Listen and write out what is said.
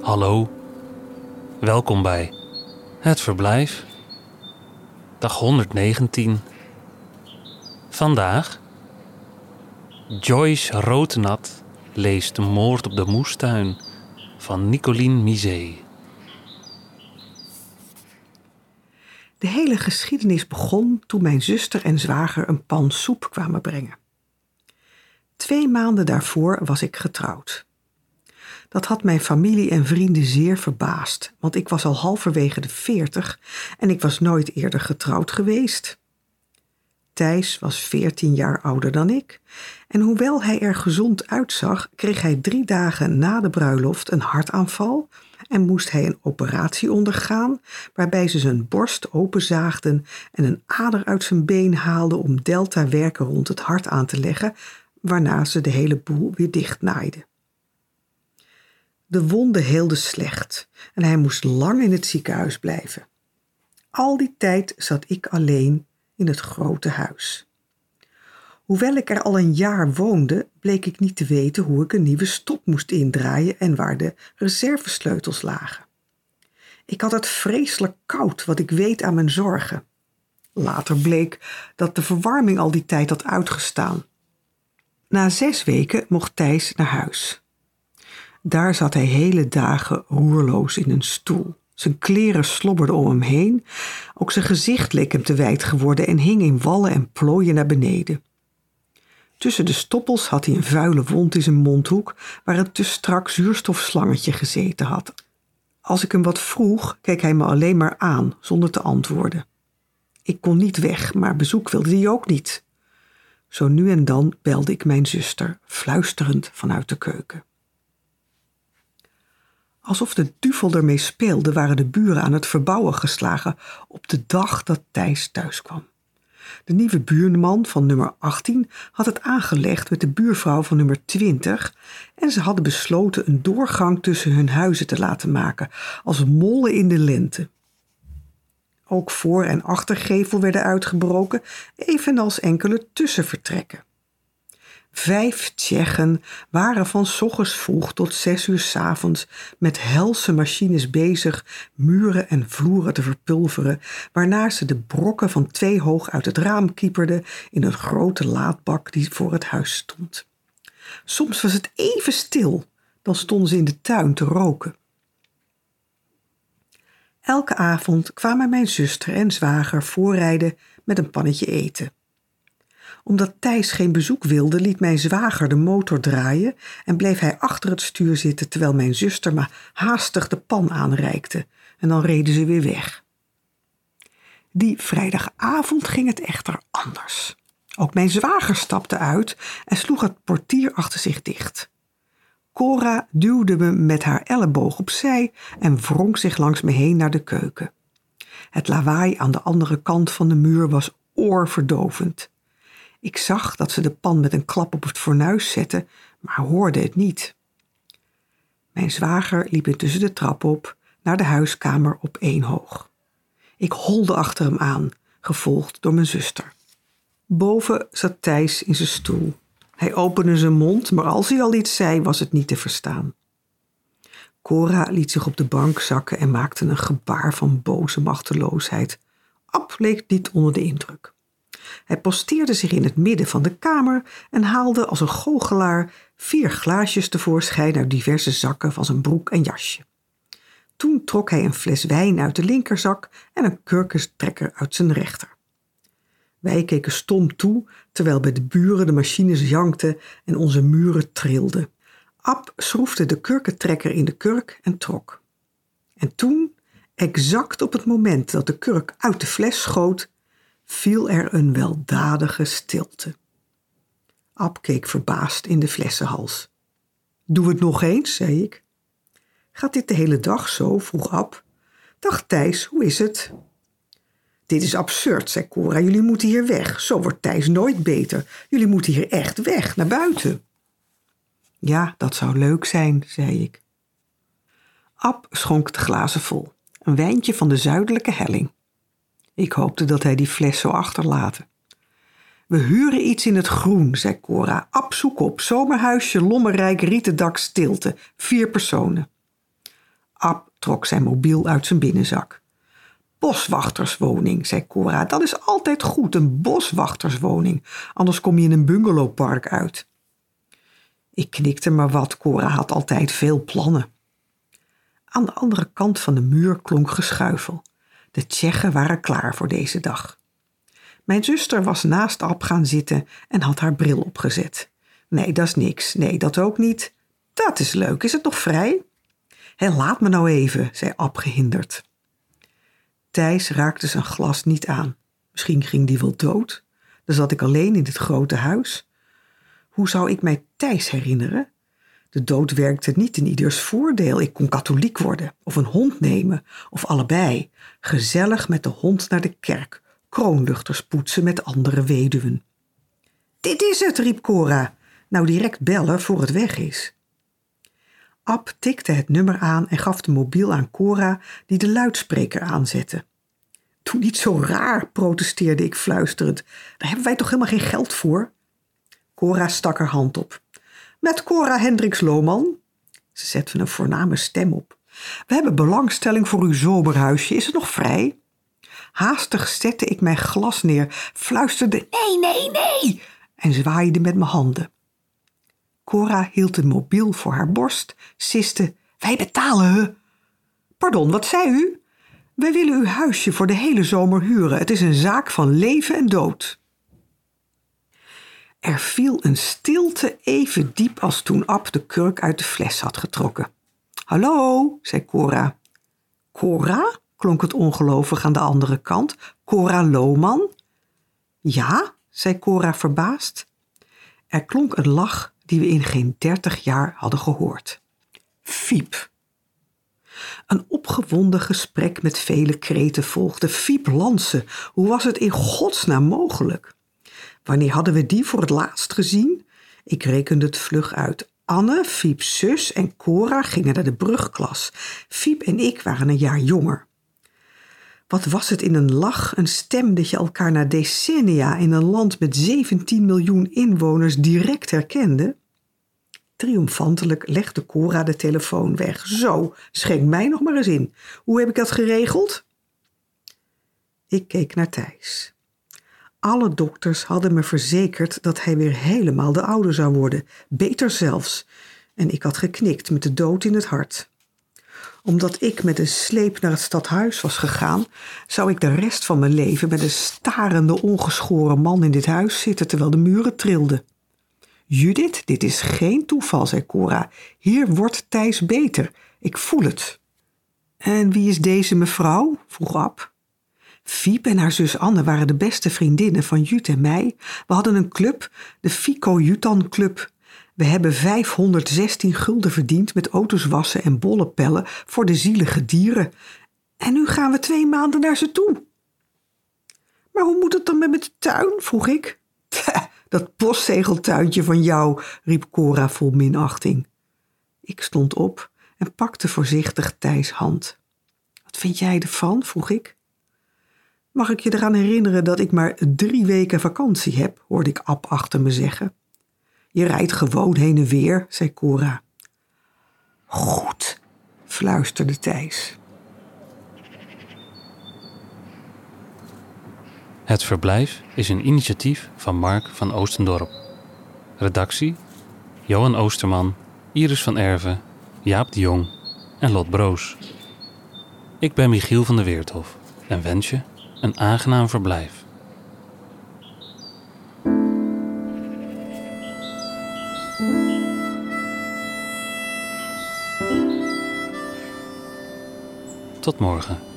Hallo, welkom bij Het Verblijf, dag 119. Vandaag Joyce Rotenat leest De Moord op de Moestuin van Nicoline Misé. De hele geschiedenis begon toen mijn zuster en zwager een pan soep kwamen brengen. Twee maanden daarvoor was ik getrouwd. Dat had mijn familie en vrienden zeer verbaasd, want ik was al halverwege de veertig en ik was nooit eerder getrouwd geweest. Thijs was veertien jaar ouder dan ik en hoewel hij er gezond uitzag, kreeg hij drie dagen na de bruiloft een hartaanval en moest hij een operatie ondergaan waarbij ze zijn borst openzaagden en een ader uit zijn been haalden om deltawerken rond het hart aan te leggen, waarna ze de hele boel weer dichtnaaiden. De wonde heelde slecht en hij moest lang in het ziekenhuis blijven. Al die tijd zat ik alleen in het grote huis. Hoewel ik er al een jaar woonde, bleek ik niet te weten hoe ik een nieuwe stop moest indraaien en waar de reservesleutels lagen. Ik had het vreselijk koud, wat ik weet aan mijn zorgen. Later bleek dat de verwarming al die tijd had uitgestaan. Na zes weken mocht Thijs naar huis. Daar zat hij hele dagen roerloos in een stoel. Zijn kleren slobberden om hem heen. Ook zijn gezicht leek hem te wijd geworden en hing in wallen en plooien naar beneden. Tussen de stoppels had hij een vuile wond in zijn mondhoek waar een te strak zuurstofslangetje gezeten had. Als ik hem wat vroeg, keek hij me alleen maar aan, zonder te antwoorden. Ik kon niet weg, maar bezoek wilde hij ook niet. Zo nu en dan belde ik mijn zuster, fluisterend vanuit de keuken. Alsof de duvel ermee speelde, waren de buren aan het verbouwen geslagen op de dag dat Thijs thuis kwam. De nieuwe buurman van nummer 18 had het aangelegd met de buurvrouw van nummer 20 en ze hadden besloten een doorgang tussen hun huizen te laten maken, als mollen in de lente. Ook voor- en achtergevel werden uitgebroken, evenals enkele tussenvertrekken. Vijf Tsjechen waren van ochtends vroeg tot zes uur s avonds met helse machines bezig muren en vloeren te verpulveren, waarna ze de brokken van twee hoog uit het raam kieperden in een grote laadbak die voor het huis stond. Soms was het even stil, dan stonden ze in de tuin te roken. Elke avond kwamen mijn zuster en zwager voorrijden met een pannetje eten omdat Thijs geen bezoek wilde, liet mijn zwager de motor draaien en bleef hij achter het stuur zitten terwijl mijn zuster me haastig de pan aanreikte. En dan reden ze weer weg. Die vrijdagavond ging het echter anders. Ook mijn zwager stapte uit en sloeg het portier achter zich dicht. Cora duwde me met haar elleboog opzij en wrong zich langs me heen naar de keuken. Het lawaai aan de andere kant van de muur was oorverdovend. Ik zag dat ze de pan met een klap op het fornuis zette, maar hoorde het niet. Mijn zwager liep intussen de trap op naar de huiskamer op één hoog. Ik holde achter hem aan, gevolgd door mijn zuster. Boven zat Thijs in zijn stoel. Hij opende zijn mond, maar als hij al iets zei, was het niet te verstaan. Cora liet zich op de bank zakken en maakte een gebaar van boze machteloosheid. Ab leek niet onder de indruk. Hij posteerde zich in het midden van de kamer en haalde als een goochelaar vier glaasjes tevoorschijn uit diverse zakken van zijn broek en jasje. Toen trok hij een fles wijn uit de linkerzak en een kurkentrekker uit zijn rechter. Wij keken stom toe, terwijl bij de buren de machines jankten en onze muren trilden. Ab schroefde de kurkentrekker in de kurk en trok. En toen, exact op het moment dat de kurk uit de fles schoot, viel er een weldadige stilte. Ab keek verbaasd in de flessenhals. Doe het nog eens, zei ik. Gaat dit de hele dag zo? vroeg Ab. Dag Thijs, hoe is het? Dit is absurd, zei Cora. Jullie moeten hier weg. Zo wordt Thijs nooit beter. Jullie moeten hier echt weg, naar buiten. Ja, dat zou leuk zijn, zei ik. Ab schonk de glazen vol. Een wijntje van de zuidelijke helling. Ik hoopte dat hij die fles zou achterlaten. We huren iets in het groen, zei Cora. Ab, zoek op. Zomerhuisje, lommerrijk, rietendak, stilte. Vier personen. Ab trok zijn mobiel uit zijn binnenzak. Boswachterswoning, zei Cora. Dat is altijd goed, een boswachterswoning. Anders kom je in een bungalowpark uit. Ik knikte maar wat. Cora had altijd veel plannen. Aan de andere kant van de muur klonk geschuifel. De Tsjechen waren klaar voor deze dag. Mijn zuster was naast Ab gaan zitten en had haar bril opgezet. Nee, dat is niks. Nee, dat ook niet. Dat is leuk. Is het nog vrij? Hé, laat me nou even, zei Ab gehinderd. Thijs raakte zijn glas niet aan. Misschien ging die wel dood. Dan zat ik alleen in dit grote huis. Hoe zou ik mij Thijs herinneren? De dood werkte niet in ieders voordeel. Ik kon katholiek worden, of een hond nemen, of allebei. Gezellig met de hond naar de kerk, kroonluchters poetsen met andere weduwen. Dit is het, riep Cora. Nou direct bellen voor het weg is. Ab tikte het nummer aan en gaf de mobiel aan Cora, die de luidspreker aanzette. Doe niet zo raar, protesteerde ik fluisterend. Daar hebben wij toch helemaal geen geld voor? Cora stak haar hand op. Met Cora Hendricks Lohman. Ze zette een voorname stem op. We hebben belangstelling voor uw zomerhuisje. Is het nog vrij? Haastig zette ik mijn glas neer, fluisterde nee, nee, nee en zwaaide met mijn handen. Cora hield de mobiel voor haar borst, siste wij betalen. Pardon, wat zei u? Wij willen uw huisje voor de hele zomer huren. Het is een zaak van leven en dood. Er viel een stilte even diep als toen Ab de kurk uit de fles had getrokken. Hallo, zei Cora. Cora? klonk het ongelovig aan de andere kant. Cora Lohman? Ja, zei Cora verbaasd. Er klonk een lach die we in geen dertig jaar hadden gehoord. Fiep. Een opgewonden gesprek met vele kreten volgde. Fiep Lansen, hoe was het in godsnaam mogelijk? Wanneer hadden we die voor het laatst gezien? Ik rekende het vlug uit. Anne, Fiep's zus en Cora gingen naar de brugklas. Fiep en ik waren een jaar jonger. Wat was het in een lach, een stem dat je elkaar na decennia in een land met 17 miljoen inwoners direct herkende? Triomfantelijk legde Cora de telefoon weg. Zo, schenk mij nog maar eens in. Hoe heb ik dat geregeld? Ik keek naar Thijs. Alle dokters hadden me verzekerd dat hij weer helemaal de oude zou worden, beter zelfs. En ik had geknikt met de dood in het hart. Omdat ik met een sleep naar het stadhuis was gegaan, zou ik de rest van mijn leven met een starende, ongeschoren man in dit huis zitten terwijl de muren trilden. Judith, dit is geen toeval, zei Cora. Hier wordt Thijs beter. Ik voel het. En wie is deze mevrouw? vroeg Ab. Fiep en haar zus Anne waren de beste vriendinnen van Jut en mij. We hadden een club, de Fico Jutan Club. We hebben 516 gulden verdiend met auto's wassen en bollepellen voor de zielige dieren. En nu gaan we twee maanden naar ze toe. Maar hoe moet het dan met de tuin? vroeg ik. Dat postzegeltuintje van jou, riep Cora vol minachting. Ik stond op en pakte voorzichtig Thijs' hand. Wat vind jij ervan? vroeg ik. Mag ik je eraan herinneren dat ik maar drie weken vakantie heb? hoorde ik Ab achter me zeggen. Je rijdt gewoon heen en weer, zei Cora. Goed, fluisterde Thijs. Het verblijf is een initiatief van Mark van Oostendorp. Redactie: Johan Oosterman, Iris van Erven, Jaap de Jong en Lot Broos. Ik ben Michiel van der Weerthof en wens je een aangenaam verblijf. Tot morgen.